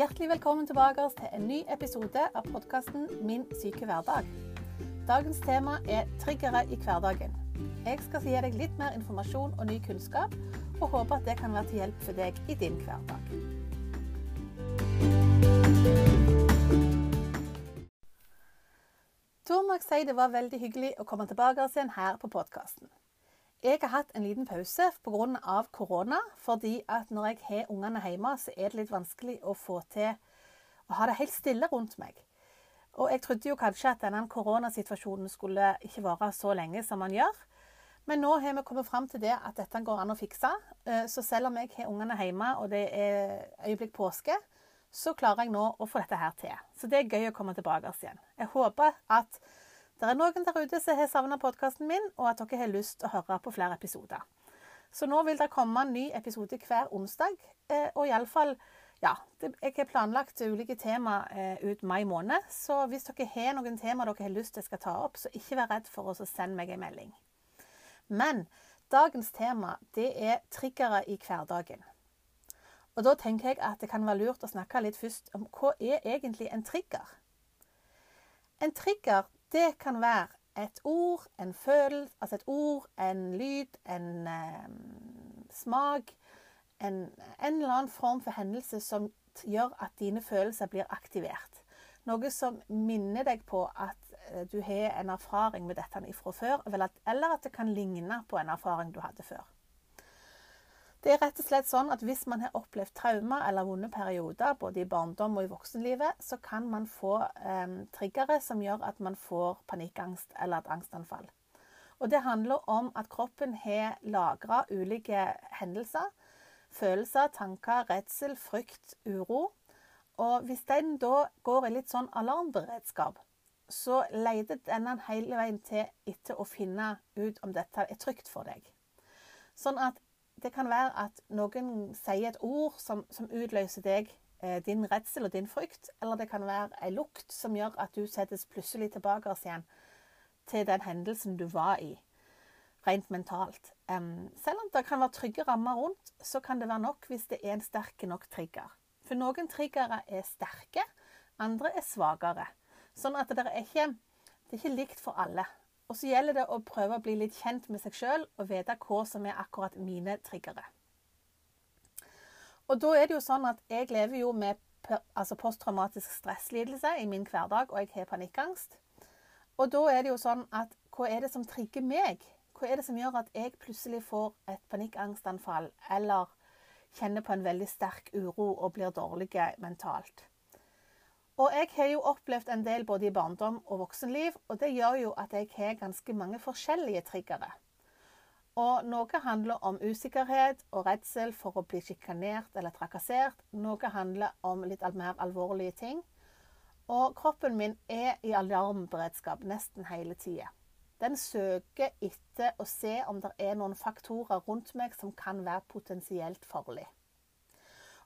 Hjertelig velkommen tilbake til en ny episode av podkasten Min syke hverdag. Dagens tema er triggere i hverdagen. Jeg skal gi deg litt mer informasjon og ny kunnskap, og håper at det kan være til hjelp for deg i din hverdag. Da må jeg si det var veldig hyggelig å komme tilbake igjen her på podkasten. Jeg har hatt en liten pause pga. korona, fordi at når jeg har ungene hjemme, så er det litt vanskelig å få til å ha det helt stille rundt meg. Og jeg trodde jo kanskje at denne koronasituasjonen skulle ikke vare så lenge som man gjør. Men nå har vi kommet fram til det at dette går an å fikse. Eh, så selv om jeg har ungene hjemme og det er øyeblikk påske, så klarer jeg nå å få dette her til. Så det er gøy å komme tilbake igjen. Jeg håper at det er noen der ute som har savna podkasten min, og at dere har lyst til å høre på flere episoder. Så nå vil det komme en ny episode hver onsdag. Eh, og iallfall ja, jeg har planlagt ulike tema eh, ut mai måned. Så hvis dere har noen tema dere har lyst til jeg skal ta opp, så ikke vær redd for å sende meg en melding. Men dagens tema det er triggere i hverdagen. Og da tenker jeg at det kan være lurt å snakke litt først om hva er egentlig en trigger. En trigger det kan være et ord, en følelse, altså et ord, en lyd, en eh, smak. En, en, eller annen form for hendelse som gjør at dine følelser blir aktivert. Noe som minner deg på at eh, du har en erfaring med dette fra før, eller at det kan ligne på en erfaring du hadde før. Det er rett og slett sånn at Hvis man har opplevd traumer eller vonde perioder, både i barndom og i voksenlivet, så kan man få eh, triggere som gjør at man får panikkangst eller et angstanfall. Og Det handler om at kroppen har lagra ulike hendelser, følelser, tanker, redsel, frykt, uro. Og Hvis den da går i litt sånn alarmberedskap, så leter denne hele veien til etter å finne ut om dette er trygt for deg. Sånn at det kan være at noen sier et ord som, som utløser deg, eh, din redsel og din frykt. Eller det kan være ei lukt som gjør at du settes plutselig tilbake igjen til den hendelsen du var i, rent mentalt. Selv om det kan være trygge rammer rundt, så kan det være nok hvis det er en sterk nok trigger. For noen triggere er sterke, andre er svakere. Sånn at det er ikke, det er ikke likt for alle. Og så gjelder det å prøve å bli litt kjent med seg sjøl og vite hva som er akkurat mine triggere. Og da er det jo sånn at jeg lever jo med altså posttraumatisk stresslidelse i min hverdag, og jeg har panikkangst. Og da er det jo sånn at hva er det som trigger meg? Hva er det som gjør at jeg plutselig får et panikkangstanfall eller kjenner på en veldig sterk uro og blir dårlig mentalt? Og jeg har jo opplevd en del både i barndom og voksenliv, og det gjør jo at jeg har ganske mange forskjellige triggere. Og noe handler om usikkerhet og redsel for å bli sjikanert eller trakassert. Noe handler om litt mer alvorlige ting. Og kroppen min er i alarmberedskap nesten hele tida. Den søker etter å se om det er noen faktorer rundt meg som kan være potensielt farlig.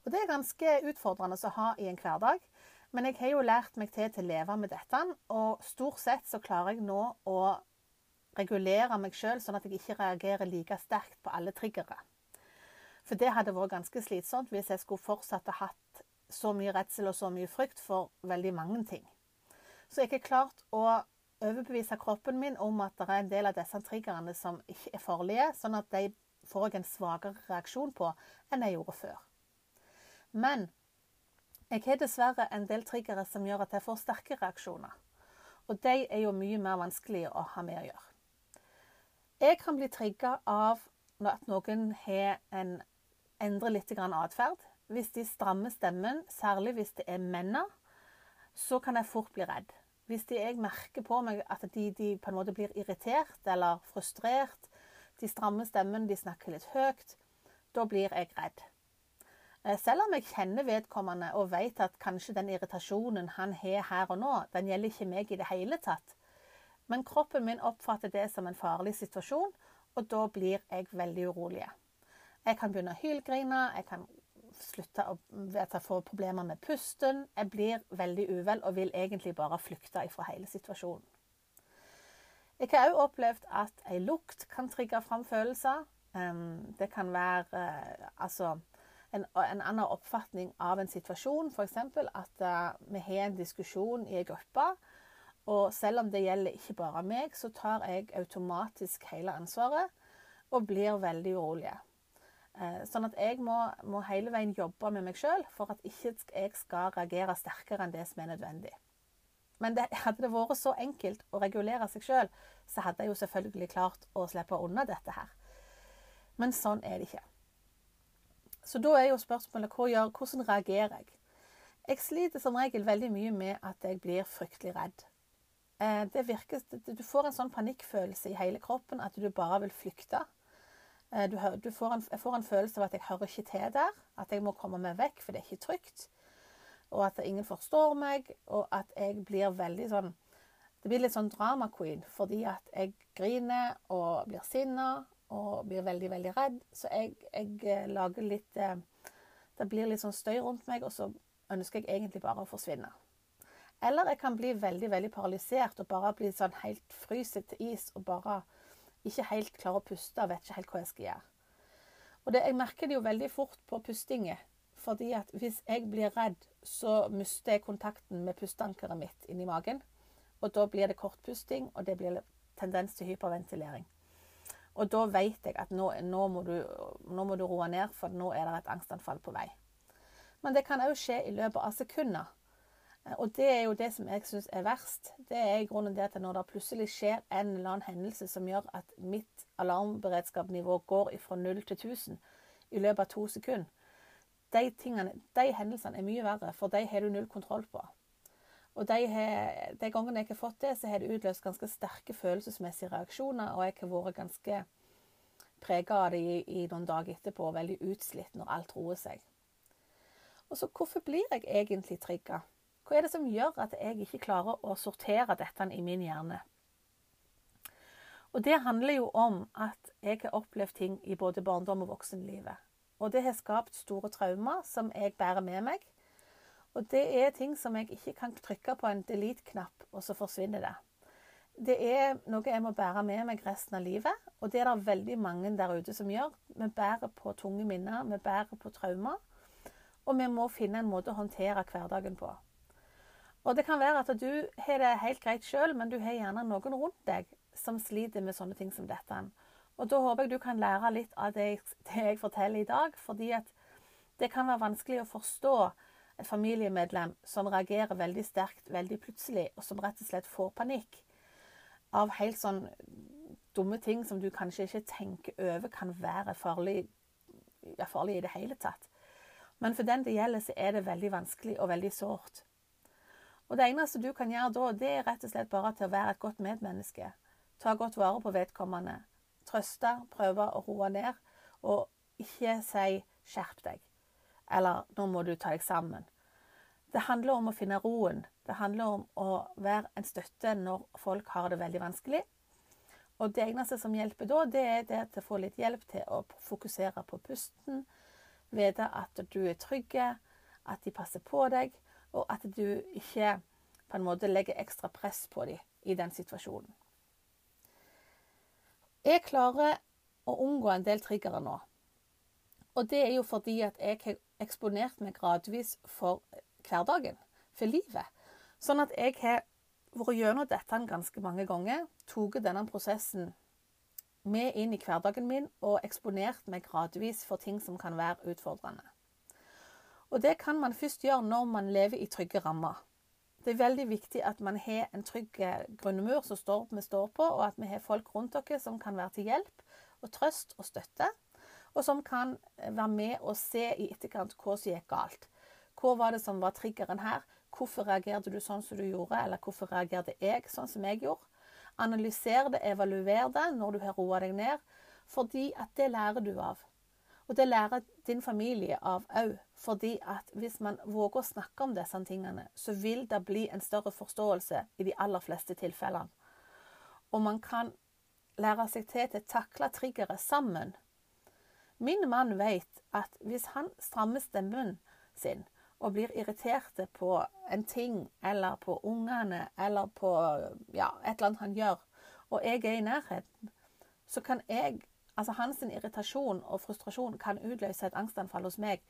Og Det er ganske utfordrende å ha i en hverdag. Men jeg har jo lært meg til til å leve med dette, og stort sett så klarer jeg nå å regulere meg sjøl, sånn at jeg ikke reagerer like sterkt på alle triggere. For det hadde vært ganske slitsomt hvis jeg skulle fortsatt ha hatt så mye redsel og så mye frykt for veldig mange ting. Så jeg har klart å overbevise kroppen min om at det er en del av disse triggerne som ikke er farlige, sånn at de får jeg en svakere reaksjon på enn jeg gjorde før. Men jeg har dessverre en del triggere som gjør at jeg får sterke reaksjoner. Og de er jo mye mer vanskelig å ha med å gjøre. Jeg kan bli trigga av at noen har en endrer litt atferd. Hvis de strammer stemmen, særlig hvis det er mennene, så kan jeg fort bli redd. Hvis de, jeg merker på meg at de, de, på en måte blir irritert eller frustrert, de strammer stemmen, de snakker litt høyt, da blir jeg redd. Eh, selv om jeg kjenner vedkommende og vet at kanskje den irritasjonen han har her og nå, den gjelder ikke meg i det hele tatt. Men kroppen min oppfatter det som en farlig situasjon, og da blir jeg veldig urolig. Jeg kan begynne å hylgrine, jeg kan slutte å jeg få problemer med pusten. Jeg blir veldig uvel og vil egentlig bare flykte fra hele situasjonen. Jeg har òg opplevd at ei lukt kan trigge fram følelser. Det kan være eh, altså en, en annen oppfatning av en situasjon. F.eks. at uh, vi har en diskusjon i en gruppe, og selv om det gjelder ikke bare meg, så tar jeg automatisk hele ansvaret og blir veldig urolig. Uh, sånn at jeg må, må, hele veien jobbe med meg sjøl for at ikke jeg skal reagere sterkere enn det som er nødvendig. Men det, hadde det vært så enkelt å regulere seg sjøl, så hadde jeg jo selvfølgelig klart å slippe unna dette her. Men sånn er det ikke. Så da er jo spørsmålet gjør, hvordan reagerer jeg? Jeg sliter som regel veldig mye med at jeg blir fryktelig redd. Eh, det virker, du får en sånn panikkfølelse i hele kroppen at du bare vil flykte. Eh, du, du får en, jeg får en følelse av at jeg hører ikke til der, at jeg må komme meg vekk, for det er ikke trygt. Og at ingen forstår meg, og at jeg blir veldig sånn Det blir litt sånn drama queen fordi at jeg griner og blir sinna og blir veldig, veldig redd. Så jeg, jeg eh, lager litt eh, Det blir litt sånn støy rundt meg, og så ønsker jeg egentlig bare å forsvinne. Eller jeg kan bli veldig veldig paralysert og bare bli sånn helt fryset til is og bare ikke helt klare å puste og vet ikke helt hva jeg skal gjøre. Og det, Jeg merker det jo veldig fort på pustingen. Fordi at hvis jeg blir redd, så mister jeg kontakten med pusteankeret mitt inni magen. Og da blir det kortpusting, og det blir tendens til hyperventilering. Og da vet jeg at nå, nå, må du, nå, må du, roe ned, for nå er det et angstanfall på vei. Men det kan òg skje i løpet av sekunder. Og det er jo det som jeg syns er verst. Det er i grunnen det at når det plutselig skjer en eller annen hendelse som gjør at mitt alarmberedskapsnivå går fra 0 til 1000 i løpet av to sekunder, de, tingene, de hendelsene er mye verre, for de har du null kontroll på. Og de, har, de gangene jeg har fått det, så har det utløst ganske sterke følelsesmessige reaksjoner, og jeg har vært ganske prega av det i, i, noen dager etterpå, og veldig utslitt når alt roer seg. Og så hvorfor blir jeg egentlig trigga? Hva er det som gjør at jeg ikke klarer å sortere dette i min hjerne? Og det handler jo om at jeg har opplevd ting i både barndom og voksenlivet. Og det har skapt store traumer som jeg bærer med meg. Og det er ting som jeg ikke kan trykke på en delete-knapp, og så forsvinner det. Det er noe jeg må bære med meg resten av livet, og det er det veldig mange der ute som gjør. Vi bærer på tunge minner, vi bærer på traumer, og vi må finne en måte å håndtere hverdagen på. Og det kan være at du har det helt greit sjøl, men du har gjerne noen rundt deg som sliter med sånne ting som dette. Og da håper jeg du kan lære litt av det jeg, det jeg forteller i dag, fordi at det kan være vanskelig å forstå et familiemedlem som reagerer veldig sterkt veldig plutselig, og som rett og slett får panikk av helt sånn dumme ting som du kanskje ikke tenker over kan være farlig, ja, farlig i det hele tatt. Men for den det gjelder, så er det veldig vanskelig og veldig sårt. Og det eneste du kan gjøre da, det er rett og slett bare til å være et godt medmenneske. Ta godt vare på vedkommende. Trøste, prøve å roe ned, og ikke si 'skjerp deg' eller 'nå må du ta deg sammen'. Det handler om å finne roen. Det handler om å være en støtte når folk har det veldig vanskelig. Og det eneste som hjelper da, det er det til å få litt hjelp til å fokusere på pusten. Vite at du er trygg, at de passer på deg, og at du ikke på en måte legger ekstra press på dem i den situasjonen. Jeg klarer å unngå en del triggere nå. Og det er jo fordi at jeg har eksponert meg gradvis for hverdagen, for livet. Sånn at jeg har vært gjennom dette ganske mange ganger, tatt denne prosessen med inn i hverdagen min og eksponert meg gradvis for ting som kan være utfordrende. Og det kan man først gjøre når man lever i trygge rammer. Det er veldig viktig at man har en trygg grunnmur som vi står på, og at vi har folk rundt dere som kan være til hjelp og trøst og støtte og som kan være med og se i etterkant hva som gikk galt. Hva var det som var triggeren her? Hvorfor reagerte du sånn som du gjorde, eller hvorfor reagerte jeg sånn som jeg gjorde? Analyser det, evaluer det når du har roa deg ned, fordi at det lærer du av. Og det lærer din familie av òg, fordi at hvis man våger å snakke om disse tingene, så vil det bli en større forståelse i de aller fleste tilfellene. Og man kan lære seg til å takle triggeret sammen Min mann vet at hvis han strammer stemmen sin og blir irritert på en ting eller på ungene eller på ja, et eller annet han gjør, og jeg er i nærheten, så kan jeg Altså hans irritasjon og frustrasjon kan utløse et angstanfall hos meg,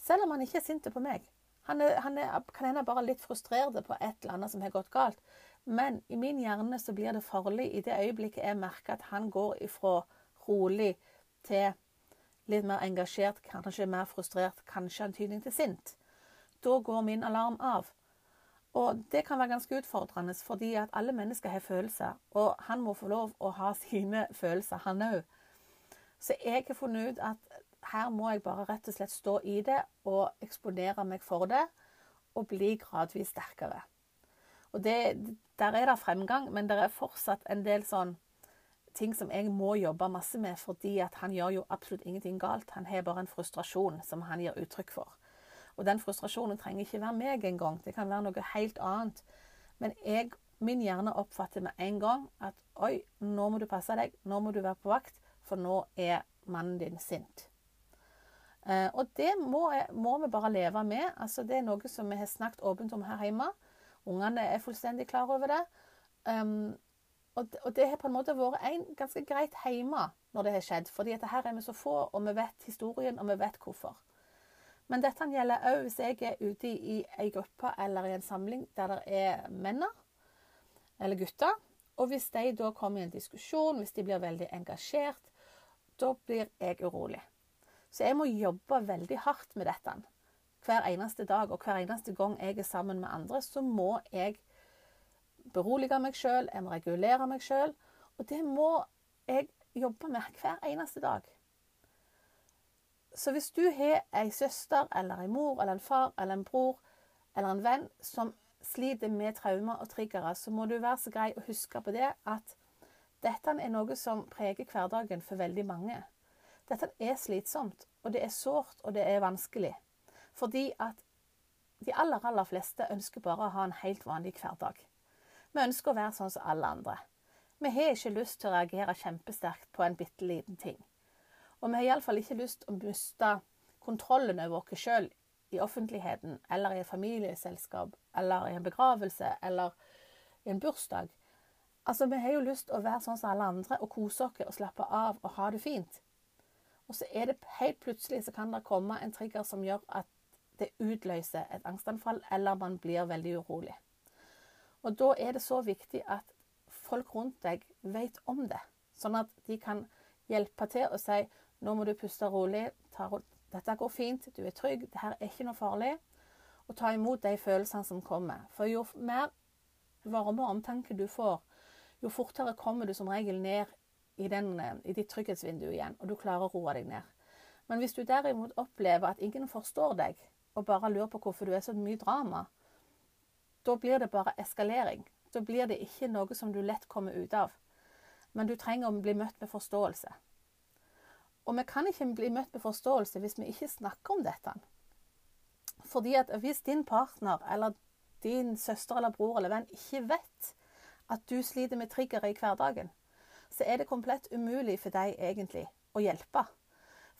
selv om han ikke er sint på meg. Han, er, han er, kan hende bare litt frustrert på et eller annet som har gått galt. Men i min hjerne så blir det farlig i det øyeblikket jeg merker at han går ifra rolig til litt mer engasjert, kanskje mer frustrert, kanskje antydning til sint. Da går min alarm av. Og det kan være ganske utfordrende, fordi at alle mennesker har følelser. Og han må få lov å ha sine følelser, han òg. Så jeg har funnet ut at her må jeg bare rett og slett stå i det og eksponere meg for det, og bli gradvis sterkere. Og det, Der er det fremgang, men det er fortsatt en del sånn ting som jeg må jobbe masse med, fordi at han gjør jo absolutt ingenting galt. Han har bare en frustrasjon som han gir uttrykk for. Og den frustrasjonen trenger ikke være meg engang. Det kan være noe helt annet. Men jeg, min hjerne oppfatter med en gang at oi, nå må du passe deg, nå må du være på vakt, for nå er mannen din sint. Eh, og det må, må, vi bare leve med. Altså, det er noe som vi har snakket åpent om her hjemme. Ungene er fullstendig klar over det. Um, og, og, det har på en måte vært en ganske greit hjemme når det har skjedd. fordi at her er vi så få, og vi vet historien, og vi vet hvorfor. Men dette gjelder òg hvis jeg er ute i ei gruppe eller i en samling der det er menn eller gutter. Og hvis de da kommer i en diskusjon, hvis de blir veldig engasjert, da blir jeg urolig. Så jeg må jobbe veldig hardt med dette. Hver eneste dag og hver eneste gang jeg er sammen med andre, så må jeg berolige meg sjøl, jeg må regulere meg sjøl. Og det må jeg jobbe med hver eneste dag. Så hvis du har ei søster eller ei mor eller en far eller en bror eller en venn som sliter med traumer og triggere, så må du være så grei å huske på det at dette er noe som preger hverdagen for veldig mange. Dette er slitsomt, og det er sårt, og det er vanskelig. Fordi at de aller, aller fleste ønsker bare å ha en helt vanlig hverdag. Vi ønsker å være sånn som alle andre. Vi har ikke lyst til å reagere kjempesterkt på en bitte liten ting. Og vi har iallfall ikke lyst til å miste kontrollen over oss sjøl i offentligheten, eller i et familieselskap, eller i en begravelse, eller i en bursdag. Altså, Vi har jo lyst til å være sånn som alle andre og kose oss og slappe av og ha det fint. Og så er det helt plutselig så kan det komme en trigger som gjør at det utløser et angstanfall, eller man blir veldig urolig. Og da er det så viktig at folk rundt deg vet om det, sånn at de kan hjelpe til og si nå må du puste rolig, dette går fint, du er trygg, dette er ikke noe farlig. Og ta imot de følelsene som kommer. For jo mer varme og omtanke du får, jo fortere kommer du som regel ned i, den, i ditt trygghetsvindu igjen, og du klarer å roe deg ned. Men hvis du derimot opplever at ingen forstår deg, og bare lurer på hvorfor du er så mye drama, da blir det bare eskalering. Da blir det ikke noe som du lett kommer ut av. Men du trenger å bli møtt med forståelse. Og vi kan ikke bli møtt med forståelse hvis vi ikke snakker om dette. Fordi at hvis din partner eller din søster eller bror eller venn ikke vet at du sliter med triggere i hverdagen, så er det komplett umulig for deg egentlig å hjelpe.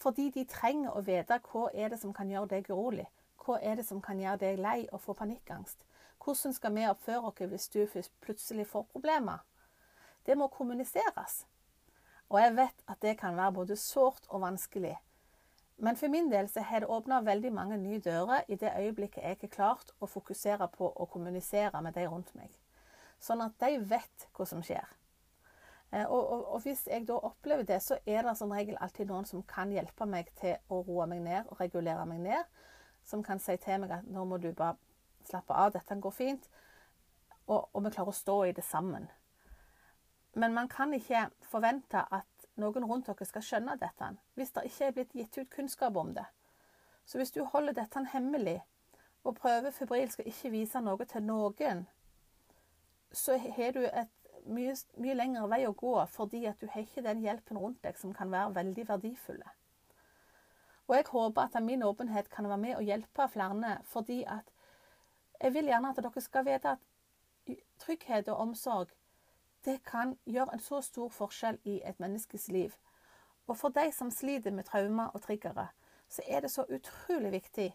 Fordi de trenger å vite hva er det som kan gjøre deg urolig. Hva er det som kan gjøre deg lei og få panikkangst? Hvordan skal vi oppføre oss hvis du plutselig får problemer? Det må kommuniseres. Og jeg vet at det kan være både sårt og vanskelig. Men for min del så har det åpna veldig mange nye dører i det øyeblikket jeg har klart å fokusere på å kommunisere med de rundt meg. Sånn at de vet hva som skjer. Eh, og, og, og, hvis jeg da opplever det, så er det som regel alltid noen som kan hjelpe meg til å roe meg ned og regulere meg ned. Som kan si til meg at nå må du bare slappe av, dette går fint. Og, og vi klarer å stå i det sammen. Men man kan ikke forvente at noen rundt dere skal skjønne dette hvis det ikke er blitt gitt ut kunnskap om det. Så hvis du holder dette hemmelig og prøver febrilsk å ikke vise noe til noen, så har du et mye, mye lengre vei å gå fordi at du har ikke den hjelpen rundt deg som kan være veldig verdifulle. Og jeg håper at min åpenhet kan være med og hjelpe flere, fordi at jeg vil gjerne at dere skal vite at trygghet og omsorg det kan gjøre en så stor forskjell i et menneskes liv. Og for de som sliter med traumer og triggere, så er det så utrolig viktig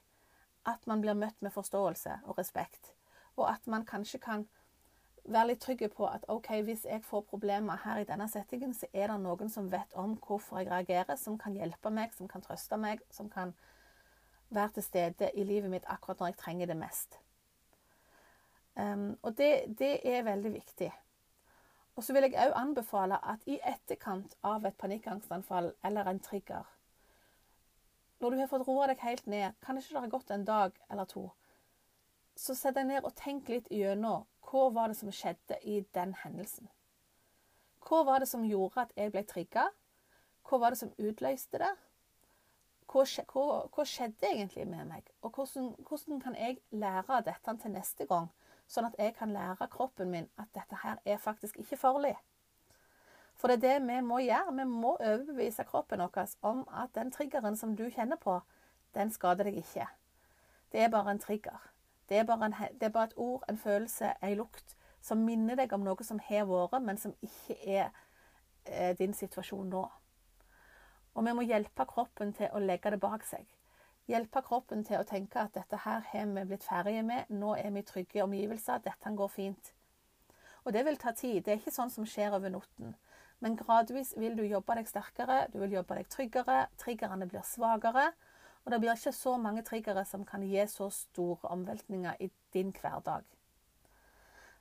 at man blir møtt med forståelse og respekt, og at man kanskje kan være litt trygge på at OK, hvis jeg får problemer her i denne settingen, så er det noen som vet om hvorfor jeg reagerer, som kan hjelpe meg, som kan trøste meg, som kan være til stede i livet mitt akkurat når jeg trenger det mest. Um, og det, det, er veldig viktig. Og så vil jeg òg anbefale at i etterkant av et panikkangstanfall eller en trigger Når du har fått roa deg helt ned, kan det ikke være gått en dag eller to, så sett deg ned og tenk litt gjennom hva var det som skjedde i den hendelsen. Hva var det som gjorde at jeg ble trigga? Hva var det som utløste det? Hva, hva, hva skjedde egentlig med meg? Og hvordan, hvordan kan jeg lære dette til neste gang? Sånn at jeg kan lære kroppen min at dette her er faktisk ikke farlig. For det er det vi må gjøre. Vi må overbevise kroppen vår om at den triggeren som du kjenner på, den skader deg ikke. Det er bare en trigger. Det er bare, en, det er bare et ord, en følelse, en lukt som minner deg om noe som har vært, men som ikke er eh, din situasjon nå. Og vi må hjelpe kroppen til å legge det bak seg. Hjelpe kroppen til å tenke at dette her har vi blitt ferdige med, nå er vi i trygge omgivelser, dette går fint. Og det vil ta tid. Det er ikke sånn som skjer over natten. Men gradvis vil du jobbe deg sterkere, du vil jobbe deg tryggere, triggerne blir svakere. Og det blir ikke så mange triggere som kan gi så store omveltninger i din hverdag.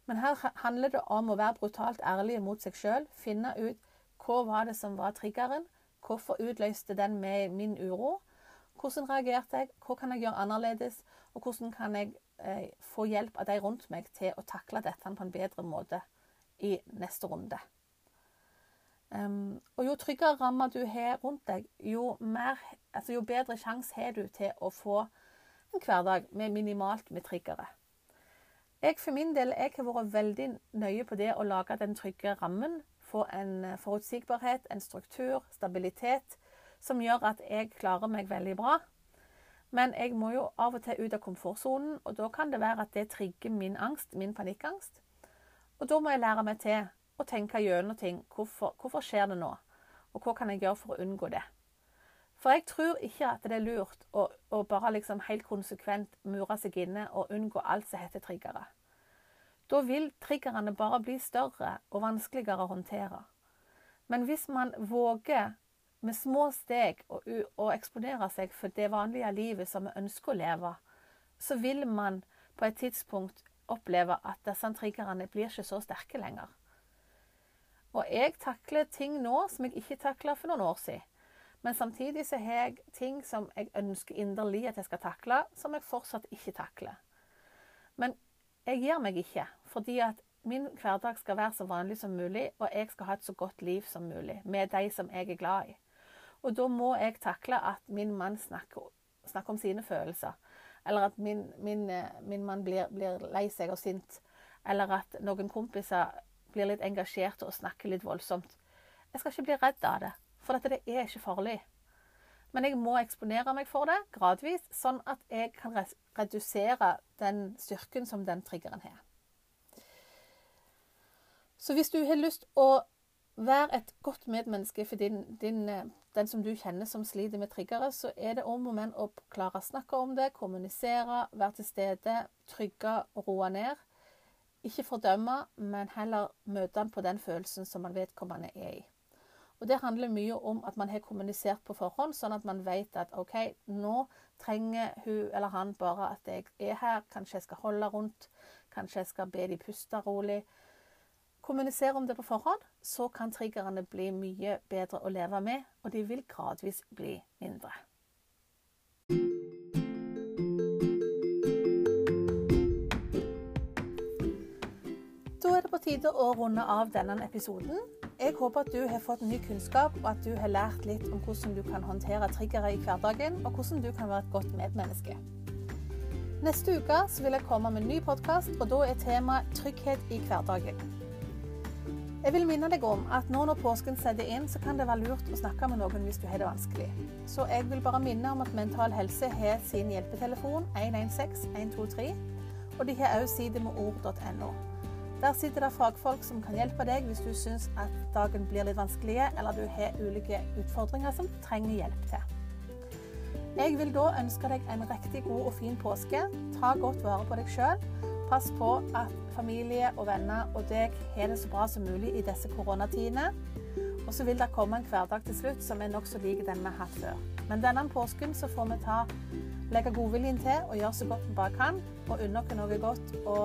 Men her handler det om å være brutalt ærlig mot seg sjøl. Finne ut hva var det som var triggeren, hvorfor utløste den med min uro, hvordan reagerte jeg? Hva kan jeg gjøre annerledes? Og hvordan kan jeg eh, få hjelp av de rundt meg til å takle dette på en bedre måte i neste runde? Um, og jo tryggere rammer du har rundt deg, jo, mer, altså jo bedre sjanse har du til å få en hverdag med minimalt med triggere. Jeg for min del jeg har vært veldig nøye på det å lage den trygge rammen. Få en eh, forutsigbarhet, en struktur, stabilitet som gjør at jeg klarer meg veldig bra. Men jeg må jo av og til ut av komfortsonen, og da kan det være at det trigger min angst, min panikkangst. Og da må jeg lære meg til å tenke gjennom ting. Hvorfor, hvorfor skjer det nå? Og hva kan jeg gjøre for å unngå det? For jeg tror ikke at det er lurt å, å bare liksom helt konsekvent mure seg inne og unngå alt som heter triggere. Da vil triggerne bare bli større og vanskeligere å håndtere. Men hvis man våger med små steg og, og eksponere seg for det vanlige livet som vi ønsker å leve, så vil man på et tidspunkt oppleve at disse triggerne blir ikke så sterke lenger. Og jeg takler ting nå som jeg ikke takla for noen år siden. Men samtidig så har jeg ting som jeg ønsker inderlig at jeg skal takle, som jeg fortsatt ikke takler. Men jeg gir meg ikke, fordi at min hverdag skal være så vanlig som mulig, og jeg skal ha et så godt liv som mulig med de som jeg er glad i. Og da må jeg takle at min mann snakker, snakker om sine følelser. Eller at min, min, eh, min mann blir, blir, lei seg og sint. Eller at noen kompiser blir litt engasjerte og snakker litt voldsomt. Jeg skal ikke bli redd av det, for dette det er ikke farlig. Men jeg må eksponere meg for det gradvis, sånn at jeg kan redusere den styrken som den triggeren har. Så hvis du har lyst å Vær et godt medmenneske for din, din, eh, den som du kjenner som sliter med triggere. Så er det om og men å klare å snakke om det, kommunisere, være til stede, trygge og roe ned. Ikke fordømme, men heller møte han på den følelsen som man vedkommende er i. Og Det handler mye om at man har kommunisert på forhånd, sånn at man vet at OK, nå trenger hun eller han bare at jeg er her. Kanskje jeg skal holde rundt. Kanskje jeg skal be de puste rolig. Kommunisere om det på forhånd, så kan triggerne bli mye bedre å leve med, og de vil gradvis bli mindre. Da er det på tide å runde av denne episoden. Jeg håper at du har fått ny kunnskap, og at du har lært litt om hvordan du kan håndtere triggere i hverdagen, og hvordan du kan være et godt medmenneske. Neste uke vil jeg komme med en ny podkast, og da er temaet trygghet i hverdagen. Jeg vil minne deg om at nå når påsken setter inn, så kan det være lurt å snakke med noen hvis du har det vanskelig. Så jeg vil bare minne om at Mental Helse har sin hjelpetelefon 116 123, og de har også side med ord.no. Der sitter det fagfolk som kan hjelpe deg hvis du syns at dagen blir litt vanskelig, eller du har ulike utfordringer som trenger hjelp til. Jeg vil da ønske deg en riktig god og fin påske. Ta godt vare på deg sjøl. Pass på at familie og venner og deg har det så bra som mulig i disse koronatidene. Og så vil det komme en hverdag til slutt som er nokså lik den vi har hatt før. Men denne påsken så får vi ta, legge godviljen til og gjøre så godt vi bare kan. Og unne oss noe godt. Og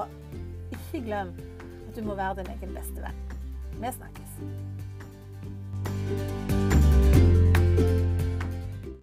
ikke glem at du må være din egen beste venn. Vi snakkes.